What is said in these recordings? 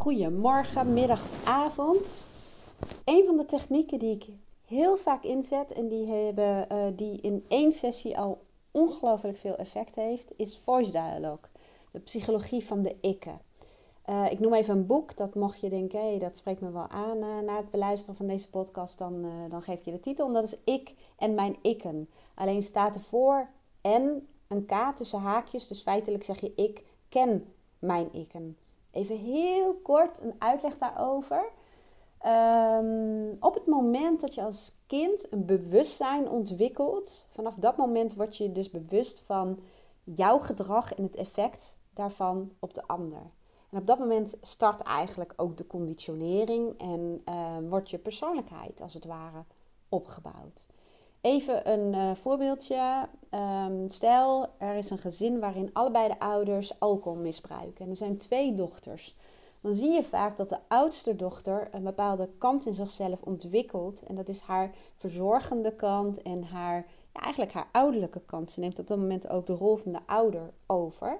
Goedemorgen, middag avond. Een van de technieken die ik heel vaak inzet en die, hebben, uh, die in één sessie al ongelooflijk veel effect heeft, is voice dialogue. De psychologie van de ikken. Uh, ik noem even een boek, dat mocht je denken, hey, dat spreekt me wel aan uh, na het beluisteren van deze podcast, dan, dan geef je de titel. En dat is Ik en mijn ikken. Alleen staat ervoor en een K tussen haakjes, dus feitelijk zeg je ik ken mijn ikken. Even heel kort een uitleg daarover. Um, op het moment dat je als kind een bewustzijn ontwikkelt, vanaf dat moment word je dus bewust van jouw gedrag en het effect daarvan op de ander. En op dat moment start eigenlijk ook de conditionering en uh, wordt je persoonlijkheid als het ware opgebouwd. Even een uh, voorbeeldje. Um, stel, er is een gezin waarin allebei de ouders alcohol misbruiken. En er zijn twee dochters. Dan zie je vaak dat de oudste dochter een bepaalde kant in zichzelf ontwikkelt. En dat is haar verzorgende kant en haar, ja, eigenlijk haar ouderlijke kant. Ze neemt op dat moment ook de rol van de ouder over.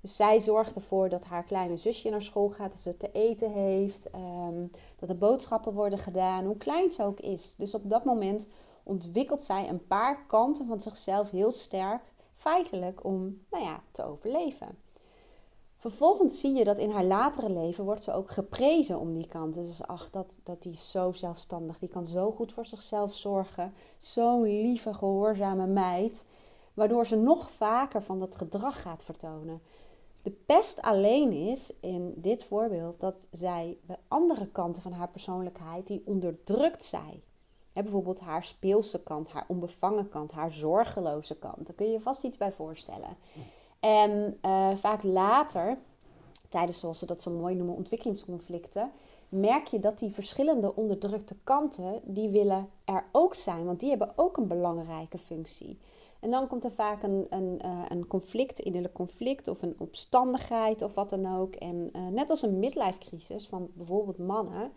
Dus zij zorgt ervoor dat haar kleine zusje naar school gaat, dat ze te eten heeft, um, dat er boodschappen worden gedaan, hoe klein ze ook is. Dus op dat moment ontwikkelt zij een paar kanten van zichzelf heel sterk, feitelijk om nou ja, te overleven. Vervolgens zie je dat in haar latere leven wordt ze ook geprezen om die kanten. Dus ach, dat, dat die is zo zelfstandig, die kan zo goed voor zichzelf zorgen. Zo'n lieve, gehoorzame meid. Waardoor ze nog vaker van dat gedrag gaat vertonen. De pest alleen is in dit voorbeeld dat zij bij andere kanten van haar persoonlijkheid, die onderdrukt zij bijvoorbeeld haar speelse kant, haar onbevangen kant, haar zorgeloze kant. Daar kun je je vast iets bij voorstellen. En uh, vaak later, tijdens zoals ze dat zo mooi noemen, ontwikkelingsconflicten, merk je dat die verschillende onderdrukte kanten, die willen er ook zijn. Want die hebben ook een belangrijke functie. En dan komt er vaak een, een, uh, een conflict, innerlijk conflict of een opstandigheid of wat dan ook. En uh, net als een midlife crisis van bijvoorbeeld mannen,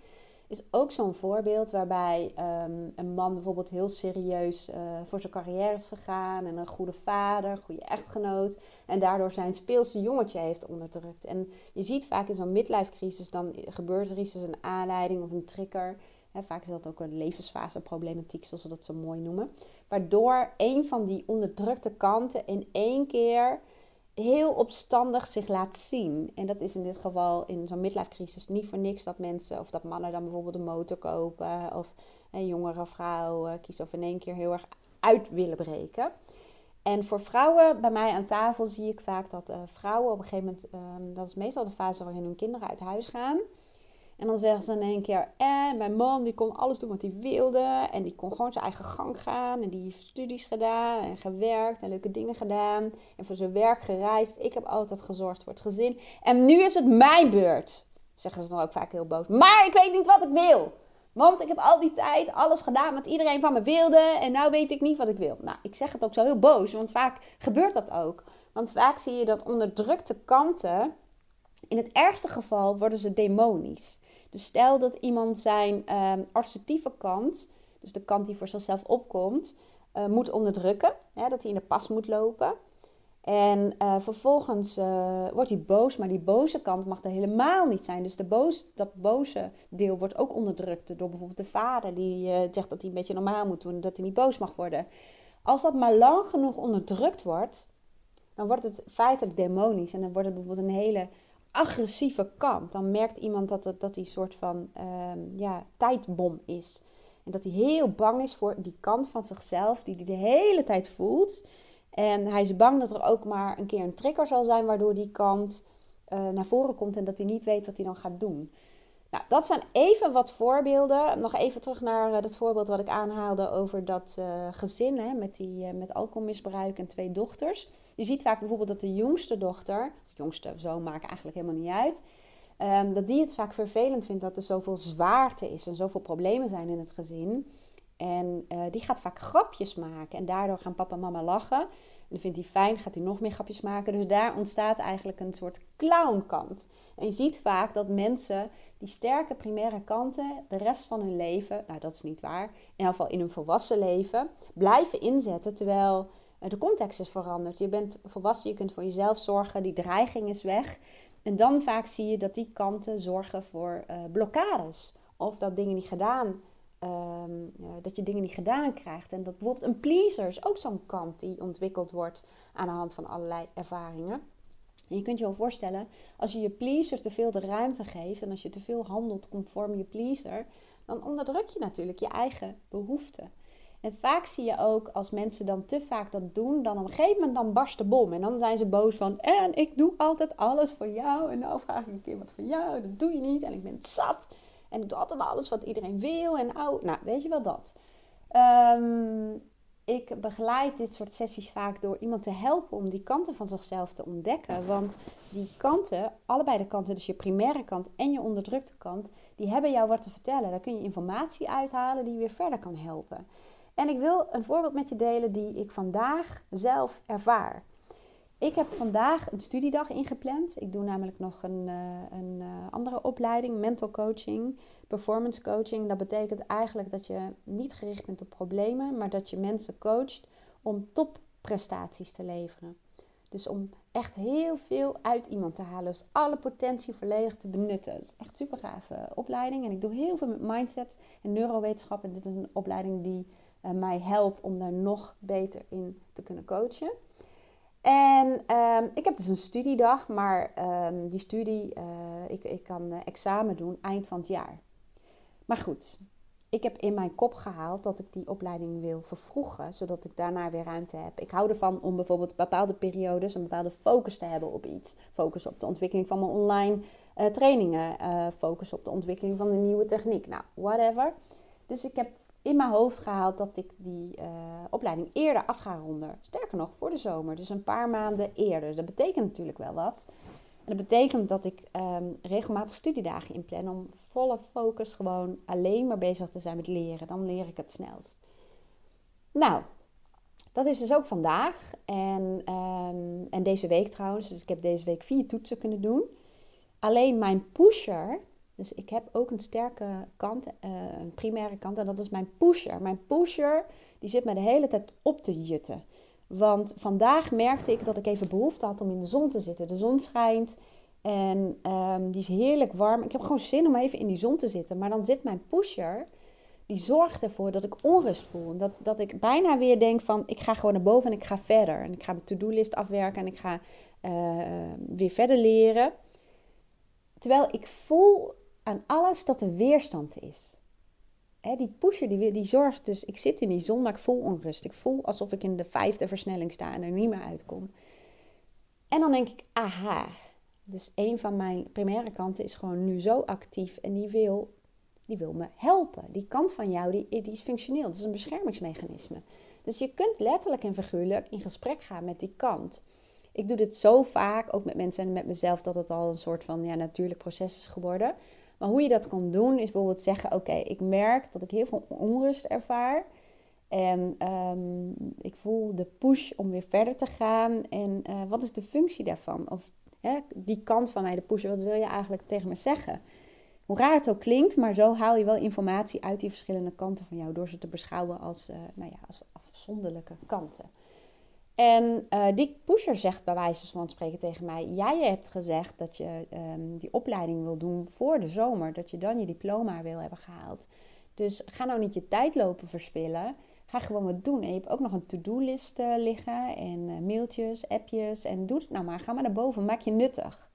is ook zo'n voorbeeld waarbij ehm, een man bijvoorbeeld heel serieus uh, voor zijn carrière is gegaan en een goede vader, goede echtgenoot en daardoor zijn speelse jongetje heeft onderdrukt. En je ziet vaak in zo'n midlife crisis dan gebeurt er iets als een aanleiding of een trigger. Hè, vaak is dat ook een levensfaseproblematiek, zoals ze dat zo mooi noemen. Waardoor een van die onderdrukte kanten in één keer heel opstandig zich laat zien. En dat is in dit geval in zo'n midlife crisis niet voor niks dat mensen of dat mannen dan bijvoorbeeld een motor kopen of een jongere vrouw uh, kiest of in één keer heel erg uit willen breken. En voor vrouwen bij mij aan tafel zie ik vaak dat uh, vrouwen op een gegeven moment, um, dat is meestal de fase waarin hun kinderen uit huis gaan. En dan zeggen ze in één keer, eh, mijn man die kon alles doen wat hij wilde. En die kon gewoon zijn eigen gang gaan. En die heeft studies gedaan en gewerkt en leuke dingen gedaan. En voor zijn werk gereisd. Ik heb altijd gezorgd voor het gezin. En nu is het mijn beurt. Zeggen ze dan ook vaak heel boos. Maar ik weet niet wat ik wil. Want ik heb al die tijd alles gedaan wat iedereen van me wilde. En nou weet ik niet wat ik wil. Nou, ik zeg het ook zo heel boos. Want vaak gebeurt dat ook. Want vaak zie je dat onderdrukte kanten. In het ergste geval worden ze demonisch. Dus stel dat iemand zijn um, assertieve kant, dus de kant die voor zichzelf opkomt, uh, moet onderdrukken. Hè, dat hij in de pas moet lopen. En uh, vervolgens uh, wordt hij boos, maar die boze kant mag er helemaal niet zijn. Dus de boos, dat boze deel wordt ook onderdrukt door bijvoorbeeld de vader, die zegt dat hij een beetje normaal moet doen, dat hij niet boos mag worden. Als dat maar lang genoeg onderdrukt wordt, dan wordt het feitelijk demonisch. En dan wordt het bijvoorbeeld een hele agressieve kant. Dan merkt iemand dat, het, dat die soort van um, ja, tijdbom is. En dat hij heel bang is voor die kant van zichzelf die hij de hele tijd voelt. En hij is bang dat er ook maar een keer een trigger zal zijn waardoor die kant uh, naar voren komt en dat hij niet weet wat hij dan gaat doen. Nou, dat zijn even wat voorbeelden. Nog even terug naar uh, dat voorbeeld wat ik aanhaalde over dat uh, gezin hè, met, die, met alcoholmisbruik en twee dochters. Je ziet vaak bijvoorbeeld dat de jongste dochter, jongste zoon maakt eigenlijk helemaal niet uit, um, dat die het vaak vervelend vindt dat er zoveel zwaarte is en zoveel problemen zijn in het gezin. En die gaat vaak grapjes maken en daardoor gaan papa en mama lachen. En dan vindt hij fijn, gaat hij nog meer grapjes maken. Dus daar ontstaat eigenlijk een soort clownkant. En je ziet vaak dat mensen die sterke primaire kanten de rest van hun leven, nou dat is niet waar, in ieder geval in hun volwassen leven, blijven inzetten terwijl de context is veranderd. Je bent volwassen, je kunt voor jezelf zorgen, die dreiging is weg. En dan vaak zie je dat die kanten zorgen voor uh, blokkades. Of dat dingen niet gedaan, ehm, dat je dingen niet gedaan krijgt. En dat bijvoorbeeld een pleaser is ook zo'n kant die ontwikkeld wordt aan de hand van allerlei ervaringen. En je kunt je wel voorstellen, als je je pleaser te veel de ruimte geeft en als je te veel handelt conform je pleaser, dan onderdruk je natuurlijk je eigen behoeften. En vaak zie je ook als mensen dan te vaak dat doen, dan op een gegeven moment dan barst de bom. En dan zijn ze boos van, en ik doe altijd alles voor jou. En nou vraag ik een keer wat van jou, dat doe je niet. En ik ben zat. En ik doe altijd alles wat iedereen wil. En nou, weet je wel dat. Um, ik begeleid dit soort sessies vaak door iemand te helpen om die kanten van zichzelf te ontdekken. Want die kanten, allebei de kanten, dus je primaire kant en je onderdrukte kant, die hebben jou wat te vertellen. Daar kun je informatie uithalen die weer verder kan helpen. En ik wil een voorbeeld met je delen die ik vandaag zelf ervaar. Ik heb vandaag een studiedag ingepland. Ik doe namelijk nog een, uh, een uh, andere opleiding, mental coaching, performance coaching. Dat betekent eigenlijk dat je niet gericht bent op problemen, maar dat je mensen coacht om topprestaties te leveren. Dus om echt heel veel uit iemand te halen. Dus alle potentie volledig te benutten. Het is echt super gave opleiding. En ik doe heel veel met mindset en neurowetenschap. En dit is een opleiding die uh, mij helpt om daar nog beter in te kunnen coachen. En um, ik heb dus een studiedag, maar um, die studie, uh, ik, ik kan uh, examen doen eind van het jaar. Maar goed, ik heb in mijn kop gehaald dat ik die opleiding wil vervroegen, zodat ik daarna weer ruimte heb. Ik hou ervan om bijvoorbeeld bepaalde periodes een bepaalde focus te hebben op iets. Focus op de ontwikkeling van mijn online trainingen, focus op de ontwikkeling van de nieuwe techniek, nou, whatever. Dus ik heb in mijn hoofd gehaald dat ik die uh, opleiding eerder af ga ronden. Sterker nog, voor de zomer, dus een paar maanden eerder. Dat betekent natuurlijk wel wat. En dat betekent dat ik um, regelmatig studiedagen inplan om volle focus gewoon alleen maar bezig te zijn met leren. Dan leer ik het snelst. Nou, dat is dus ook vandaag en, um, en deze week trouwens. Dus ik heb deze week vier toetsen kunnen doen. Alleen mijn pusher, dus ik heb ook een sterke kant, uh, een primaire kant. En dat is mijn pusher. Mijn pusher, die zit me de hele tijd op te jutten. Want vandaag merkte ik dat ik even behoefte had om in de zon te zitten. De zon schijnt en um, die is heerlijk warm. Ik heb gewoon zin om even in die zon te zitten. Maar dan zit mijn pusher, die zorgt ervoor dat ik onrust voel. Dat, dat ik bijna weer denk van, ik ga gewoon naar boven en ik ga verder. En ik ga mijn to-do-list afwerken en ik ga uh, weer verder leren. Terwijl ik voel aan alles dat er weerstand is. die pusher die, die zorgt dus, ik zit in die zon, maar ik voel onrust. Ik voel alsof ik in de vijfde versnelling sta en er niet meer uitkom. En dan denk ik, aha. Dus een van mijn primaire kanten is gewoon nu zo actief en die wil, die wil me helpen. Die kant van jou, die, die is functioneel. Dat is een beschermingsmechanisme. Dus je kunt letterlijk en figuurlijk in gesprek gaan met die kant. Ik doe dit zo vaak, ook met mensen en met mezelf, dat het al een soort van ja, natuurlijk proces is geworden. Maar hoe je dat kan doen is bijvoorbeeld zeggen: Oké, ik merk dat ik heel veel onrust ervaar. En um, ik voel de push om weer verder te gaan. En uh, wat is de functie daarvan? Of hè, die kant van mij, de push, wat wil je eigenlijk tegen me zeggen? Hoe raar het ook klinkt, maar zo haal je wel informatie uit die verschillende kanten van jou door ze te beschouwen als, uh, nou ja, als afzonderlijke kanten. En uh, die pusher zegt bij wijze van spreken tegen mij: Jij hebt gezegd dat je um, die opleiding wil doen voor de zomer, dat je dan je diploma wil hebben gehaald. Dus ga nou niet je tijd lopen verspillen. Ga gewoon wat doen. En je hebt ook nog een to-do-list uh, liggen en uh, mailtjes, appjes. En doe het nou maar. Ga maar naar boven. Maak je nuttig.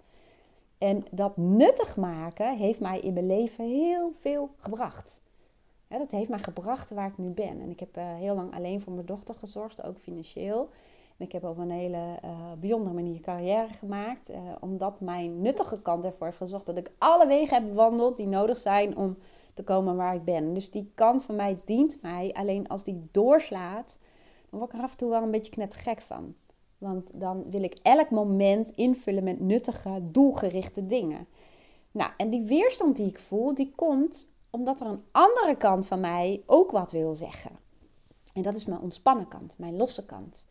En dat nuttig maken heeft mij in mijn leven heel veel gebracht. Dat heeft mij gebracht waar ik nu ben. En ik heb heel lang alleen voor mijn dochter gezorgd, ook financieel. Ik heb op een hele uh, bijzondere manier carrière gemaakt. Uh, omdat mijn nuttige kant ervoor heeft gezorgd dat ik alle wegen heb bewandeld die nodig zijn om te komen waar ik ben. Dus die kant van mij dient mij. Alleen als die doorslaat, dan word ik er af en toe wel een beetje knettergek van. Want dan wil ik elk moment invullen met nuttige, doelgerichte dingen. Nou, en die weerstand die ik voel, die komt omdat er een andere kant van mij ook wat wil zeggen. En dat is mijn ontspannen kant, mijn losse kant.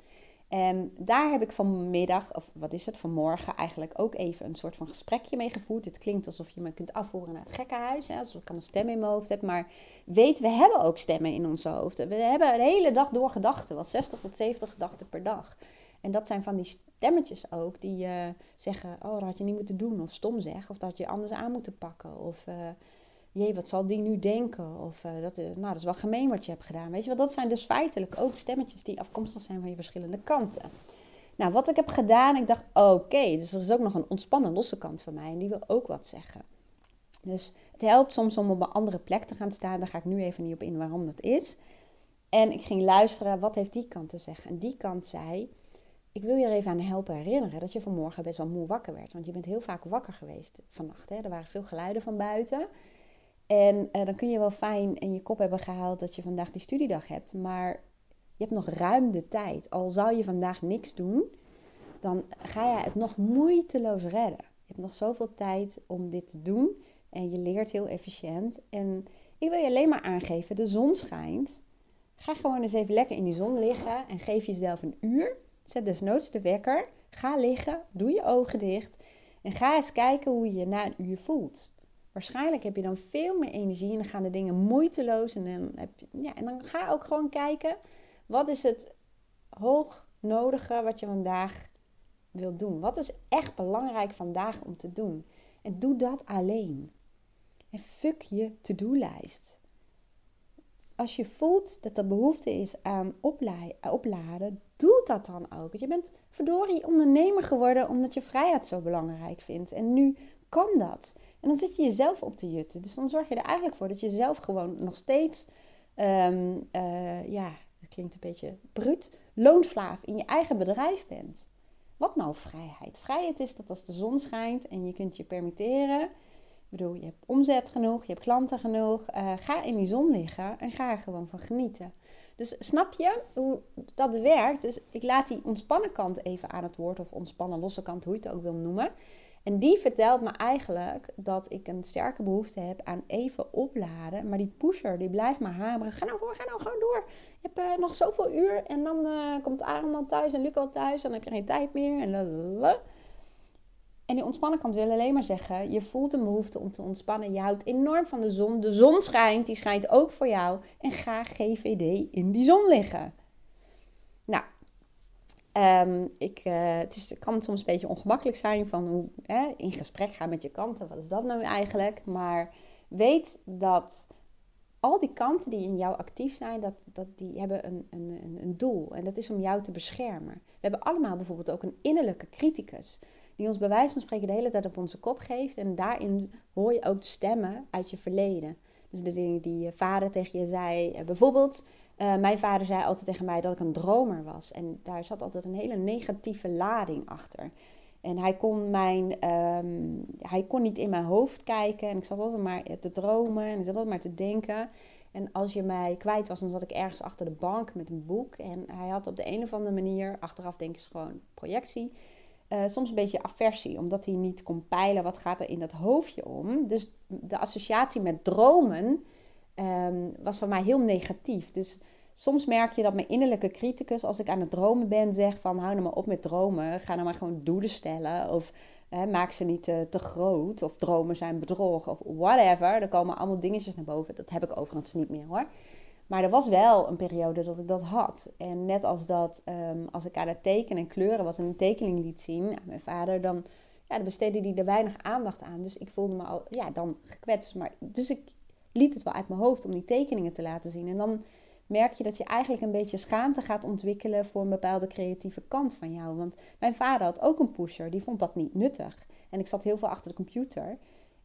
En daar heb ik vanmiddag, of wat is het, vanmorgen eigenlijk ook even een soort van gesprekje mee gevoerd. Het klinkt alsof je me kunt afvoeren naar het gekkenhuis, hè, alsof ik een stem in mijn hoofd heb. Maar weet, we hebben ook stemmen in ons hoofd. We hebben de hele dag door gedachten, wel 60 tot 70 gedachten per dag. En dat zijn van die stemmetjes ook die uh, zeggen: Oh, dat had je niet moeten doen. Of stom zeg. Of dat je anders aan moeten pakken. Of uh, jee, wat zal die nu denken? Of uh, dat, nou, dat is wel gemeen wat je hebt gedaan. Weet je wel, dat zijn dus feitelijk ook stemmetjes die afkomstig zijn van je verschillende kanten. Nou, wat ik heb gedaan, ik dacht: Oké, dus er is ook nog een ontspannen losse kant van mij. En die wil ook wat zeggen. Dus het helpt soms om op een andere plek te gaan staan. Daar ga ik nu even niet op in waarom dat is. En ik ging luisteren, wat heeft die kant te zeggen? En die kant zei, ik wil je er even aan helpen herinneren dat je vanmorgen best wel moe wakker werd. Want je bent heel vaak wakker geweest vannacht. Hè? Er waren veel geluiden van buiten. En uh, dan kun je wel fijn in je kop hebben gehaald dat je vandaag die studiedag hebt. Maar je hebt nog ruim de tijd. Al zou je vandaag niks doen, dan ga je het nog moeiteloos redden. Je hebt nog zoveel tijd om dit te doen. En je leert heel efficiënt. En ik wil je alleen maar aangeven, de zon schijnt. Ga gewoon eens even lekker in die zon liggen en geef jezelf een uur. Zet desnoods de wekker. Ga liggen, doe je ogen dicht en ga eens kijken hoe je je na een uur voelt. Waarschijnlijk heb je dan veel meer energie en dan gaan de dingen moeiteloos. En dan, heb je, ja, en dan ga ook gewoon kijken, wat is het hoog nodige wat je vandaag wilt doen? Wat is echt belangrijk vandaag om te doen? En doe dat alleen. En fuck je to-do-lijst als je voelt dat er behoefte is aan opladen, doe dat dan ook. Je bent verdorie ondernemer geworden omdat je vrijheid zo belangrijk vindt. En nu kan dat. En dan zit je jezelf op te jutten. Dus dan zorg je er eigenlijk voor dat je zelf gewoon nog steeds, um, uh, ja, dat klinkt een beetje bruut, loonslaaf in je eigen bedrijf bent. Wat nou vrijheid? Vrijheid is dat als de zon schijnt en je kunt je permitteren ik bedoel, je hebt omzet genoeg, je hebt klanten genoeg. Uh, ga in die zon liggen en ga er gewoon van genieten. Dus snap je hoe dat werkt? Dus ik laat die ontspannen kant even aan het woord, of ontspannen losse kant, hoe je het ook wil noemen. En die vertelt me eigenlijk dat ik een sterke behoefte heb aan even opladen. Maar die pusher, die blijft maar hameren. Ga nou door, ga nou gewoon door. Je hebt uh, nog zoveel uur en dan uh, komt Aaron dan thuis en Luc al thuis. Dan heb je geen tijd meer. En. En die ontspannen kant wil alleen maar zeggen, je voelt een behoefte om te ontspannen. Je houdt enorm van de zon. De zon schijnt, die schijnt ook voor jou. En ga GVD in die zon liggen. Um, ik, uh, het, is, kan soms een beetje ongemakkelijk zijn van hoe hè, in gesprek gaan met je kanten. Wat is dat nou eigenlijk? Maar weet dat al die kanten die in jou actief zijn, dat, dat, die hebben een, een, een doel. En dat is om jou te beschermen. We hebben allemaal bijvoorbeeld ook een innerlijke criticus die ons bij wijze van spreken de hele tijd op onze kop geeft. En daarin hoor je ook de stemmen uit je verleden. Dus de dingen die je vader tegen je zei. Eh, bijvoorbeeld, uh, mijn vader zei altijd tegen mij dat ik een dromer was. En daar zat altijd een hele negatieve lading achter. En hij kon, mijn, um, hij kon niet in mijn hoofd kijken. En ik zat altijd maar te dromen en ik zat altijd maar te denken. En als je mij kwijt was, dan zat ik ergens achter de bank met een boek. En hij had op de een of andere manier, achteraf denk ik gewoon projectie, uh, soms een beetje aversie, omdat hij niet kon peilen wat gaat er in dat hoofdje om. Dus de associatie met dromen um, was voor mij heel negatief. Dus soms merk je dat mijn innerlijke criticus, als ik aan het dromen ben, zegt van hou nou maar op met dromen, ga nou maar gewoon doelen stellen of maak ze niet te, te, groot of dromen zijn bedrog of whatever. Er komen allemaal dingetjes naar boven. Dat heb ik overigens niet meer hoor. Maar er was wel een periode dat ik dat had. En net als dat, um, als ik aan het tekenen en kleuren was en een tekening liet zien aan mijn vader, dan, ja, dan besteedde hij er weinig aandacht aan. Dus ik voelde me al, ja, dan gekwetst. Maar, dus ik liet het wel uit mijn hoofd om die tekeningen te laten zien. En dan merk je dat je eigenlijk een beetje schaamte gaat ontwikkelen voor een bepaalde creatieve kant van jou. Want mijn vader had ook een pusher, die vond dat niet nuttig. En ik zat heel veel achter de computer.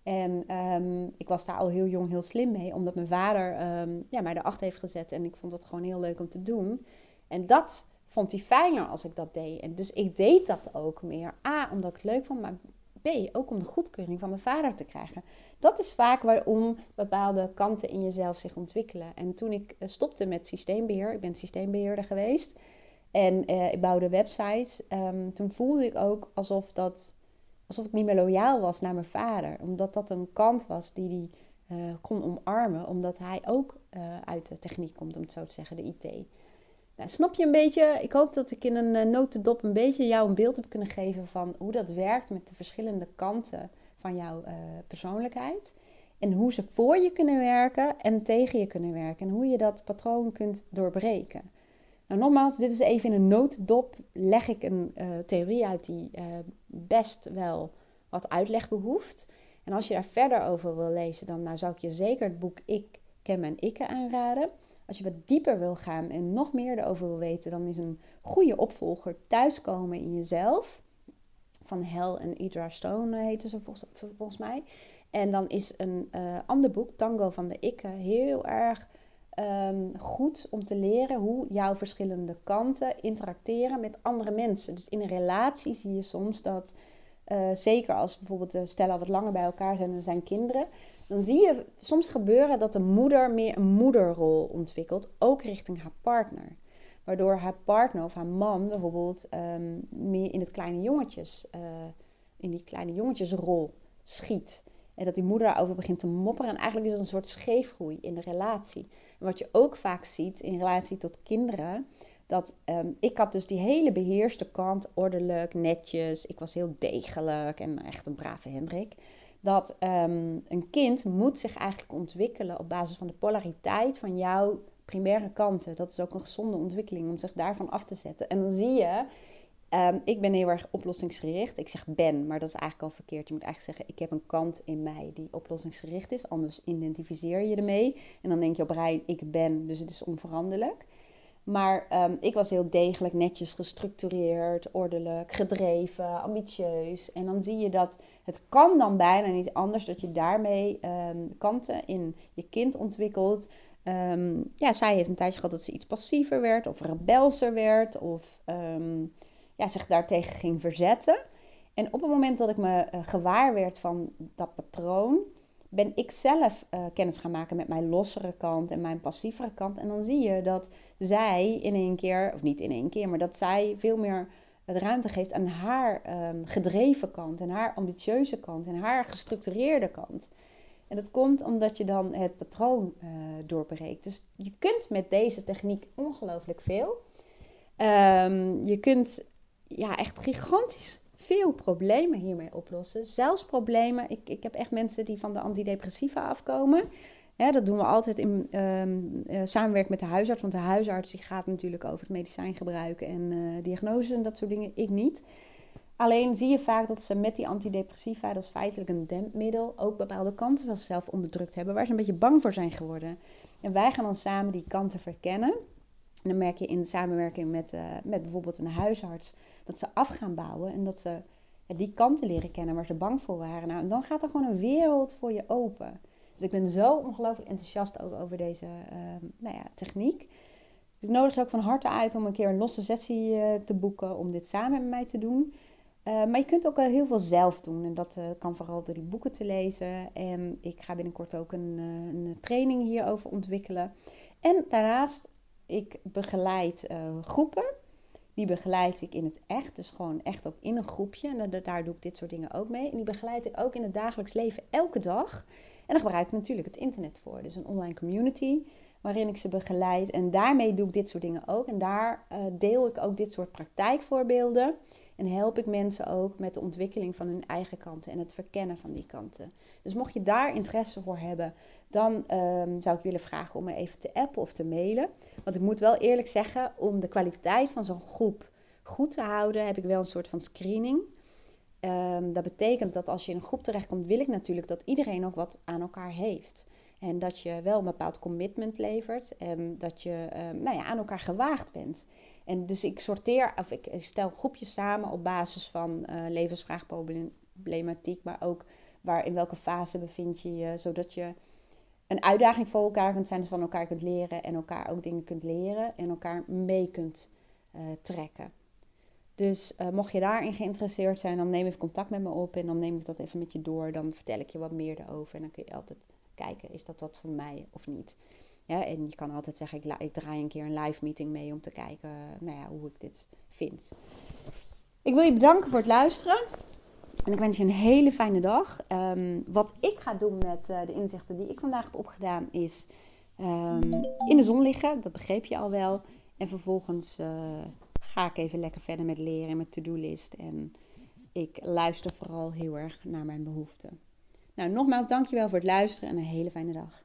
En ehm, ik was daar al heel jong heel slim mee, omdat mijn vader um, ja, mij erachter heeft gezet. En ik vond dat gewoon heel leuk om te doen. En dat vond hij fijner als ik dat deed. En dus ik deed dat ook meer. A, omdat ik leuk vond, maar Ook om de goedkeuring van mijn vader te krijgen. Dat is vaak waarom bepaalde kanten in jezelf zich ontwikkelen. En toen ik eh, stopte met systeembeheer, ik ben systeembeheerder geweest. En uh, ik bouwde websites. Um, toen voelde ik ook alsof dat alsof ik niet meer loyaal was naar mijn vader. Omdat dat een kant was die hij uh, kon omarmen. Omdat hij ook uit de techniek komt, om het zo te zeggen, de IT. Nou, snap je een beetje? Ik hoop dat ik in een uh, notendop een beetje jou een beeld heb kunnen geven van hoe dat werkt met de verschillende kanten van jouw persoonlijkheid. En hoe ze voor je kunnen werken en tegen je kunnen werken. En hoe je dat patroon kunt doorbreken. Nou, nogmaals, dit is even in een notendop. Leg ik een uh, theorie uit die best wel wat uitleg behoeft. En als je daar verder over wil lezen, dan nou, zou ik je zeker het boek Ik, Kem en Ikke aanraden. Als je wat dieper wil gaan en nog meer erover wil weten, dan is een goede opvolger Thuiskomen in Jezelf. Van Hel en Idra Stone heten ze volgens, mij. En dan is een uh, ander boek, Tango van de Ikke, heel erg um, goed om te leren hoe jouw verschillende kanten interacteren met andere mensen. Dus in een relatie zie je soms dat, uh, zeker als bijvoorbeeld de stellen wat langer bij elkaar zijn en zijn kinderen, dan zie je soms gebeuren dat de moeder meer een moederrol ontwikkelt, ook richting haar partner. Waardoor haar partner of haar man bijvoorbeeld um, meer in het kleine jongetjes, uh, in die kleine jongetjesrol schiet. En dat die moeder daarover begint te mopperen. En eigenlijk is het een soort scheefgroei in de relatie. En wat je ook vaak ziet in relatie tot kinderen. Dat um, ik had dus die hele beheerste kant, ordelijk, netjes. Ik was heel degelijk en echt een brave Hendrik. Dat um, een kind moet zich eigenlijk ontwikkelen op basis van de polariteit van jouw primaire kanten. Dat is ook een gezonde ontwikkeling om zich daarvan af te zetten. En dan zie je Ehm, ik ben heel erg oplossingsgericht. Ik zeg ben, maar dat is eigenlijk al verkeerd. Je moet eigenlijk zeggen, ik heb een kant in mij die oplossingsgericht is. Anders identificeer je ermee. En dan denk je op rij, ik ben, dus het is onveranderlijk. Maar um, ik was heel degelijk, netjes gestructureerd, ordelijk, gedreven, ambitieus. En dan zie je dat het kan dan bijna niet anders dat je daarmee um, kanten in je kind ontwikkelt. ja, zij heeft een tijdje gehad dat ze iets passiever werd of rebelser werd of ja, zich daartegen ging verzetten. En op het moment dat ik me uh, gewaar werd van dat patroon, ben ik zelf uh, kennis gaan maken met mijn lossere kant en mijn passievere kant. En dan zie je dat zij in één keer, of niet in één keer, maar dat zij veel meer de ruimte geeft aan haar um, gedreven kant en haar ambitieuze kant en haar gestructureerde kant. En dat komt omdat je dan het patroon uh, doorbreekt. Dus je kunt met deze techniek ongelooflijk veel. Um, je kunt ja, echt gigantisch veel problemen hiermee oplossen. Zelfs problemen, ik, ik heb echt mensen die van de antidepressiva afkomen. dat doen we altijd in um, uh, samenwerking met de huisarts. Want de huisarts die gaat natuurlijk over het medicijn gebruiken en uh, diagnoses en dat soort dingen. Ik niet. Alleen zie je vaak dat ze met die antidepressiva, dat is feitelijk een dempmiddel, ook bepaalde kanten van zichzelf onderdrukt hebben, waar ze een beetje bang voor zijn geworden. En wij gaan dan samen die kanten verkennen. En dan merk je in samenwerking met, uh, met bijvoorbeeld een huisarts dat ze af gaan bouwen en dat ze die kanten leren kennen waar ze bang voor waren. Nou, en dan gaat er gewoon een wereld voor je open. Dus ik ben zo ongelooflijk enthousiast ook over deze uh, nou ja, techniek. Dus ik nodig je ook van harte uit om een keer een losse sessie uh, te boeken om dit samen met mij te doen. Uh, maar je kunt ook heel veel zelf doen. En dat kan vooral door die boeken te lezen. En ik ga binnenkort ook een, een training hierover ontwikkelen. En daarnaast, ik begeleid groepen die begeleid ik in het echt, dus gewoon echt ook in een groepje. En daar doe ik dit soort dingen ook mee. En die begeleid ik ook in het dagelijks leven elke dag. En daar gebruik ik natuurlijk het internet voor. Dus een online community waarin ik ze begeleid. En daarmee doe ik dit soort dingen ook. En daar uh, deel ik ook dit soort praktijkvoorbeelden. En help ik mensen ook met de ontwikkeling van hun eigen kanten en het verkennen van die kanten. Dus mocht je daar interesse voor hebben, dan um, zou ik willen vragen om me even te appen of te mailen. Want ik moet wel eerlijk zeggen, om de kwaliteit van zo'n groep goed te houden, heb ik wel een soort van screening. Um, dat betekent dat als je in een groep terechtkomt, wil ik natuurlijk dat iedereen ook wat aan elkaar heeft. En dat je wel een bepaald commitment levert en dat je um, nou ja, aan elkaar gewaagd bent. En dus ik sorteer, of ik stel groepjes samen op basis van uh, levensvraagproblematiek, maar ook waar in welke fase bevind je je, zodat je een uitdaging voor elkaar kunt zijn, dus van elkaar kunt leren en elkaar ook dingen kunt leren en elkaar mee kunt uh, trekken. Dus uh, mocht je daarin geïnteresseerd zijn, dan neem even contact met me op en dan neem ik dat even met je door. Dan vertel ik je wat meer erover en dan kun je altijd kijken, is dat wat voor mij of niet. Ja, en je kan altijd zeggen, ik, ik draai een keer een live meeting mee om te kijken nou ja, hoe ik dit vind. Ik wil je bedanken voor het luisteren. En ik wens je een hele fijne dag. Um, wat ik ga doen met uh, de inzichten die ik vandaag heb opgedaan is um, in de zon liggen. Dat begreep je al wel. En vervolgens uh, ga ik even lekker verder met leren met to-do-list. En ik luister vooral heel erg naar mijn behoeften. Nou, nogmaals dankjewel voor het luisteren en een hele fijne dag.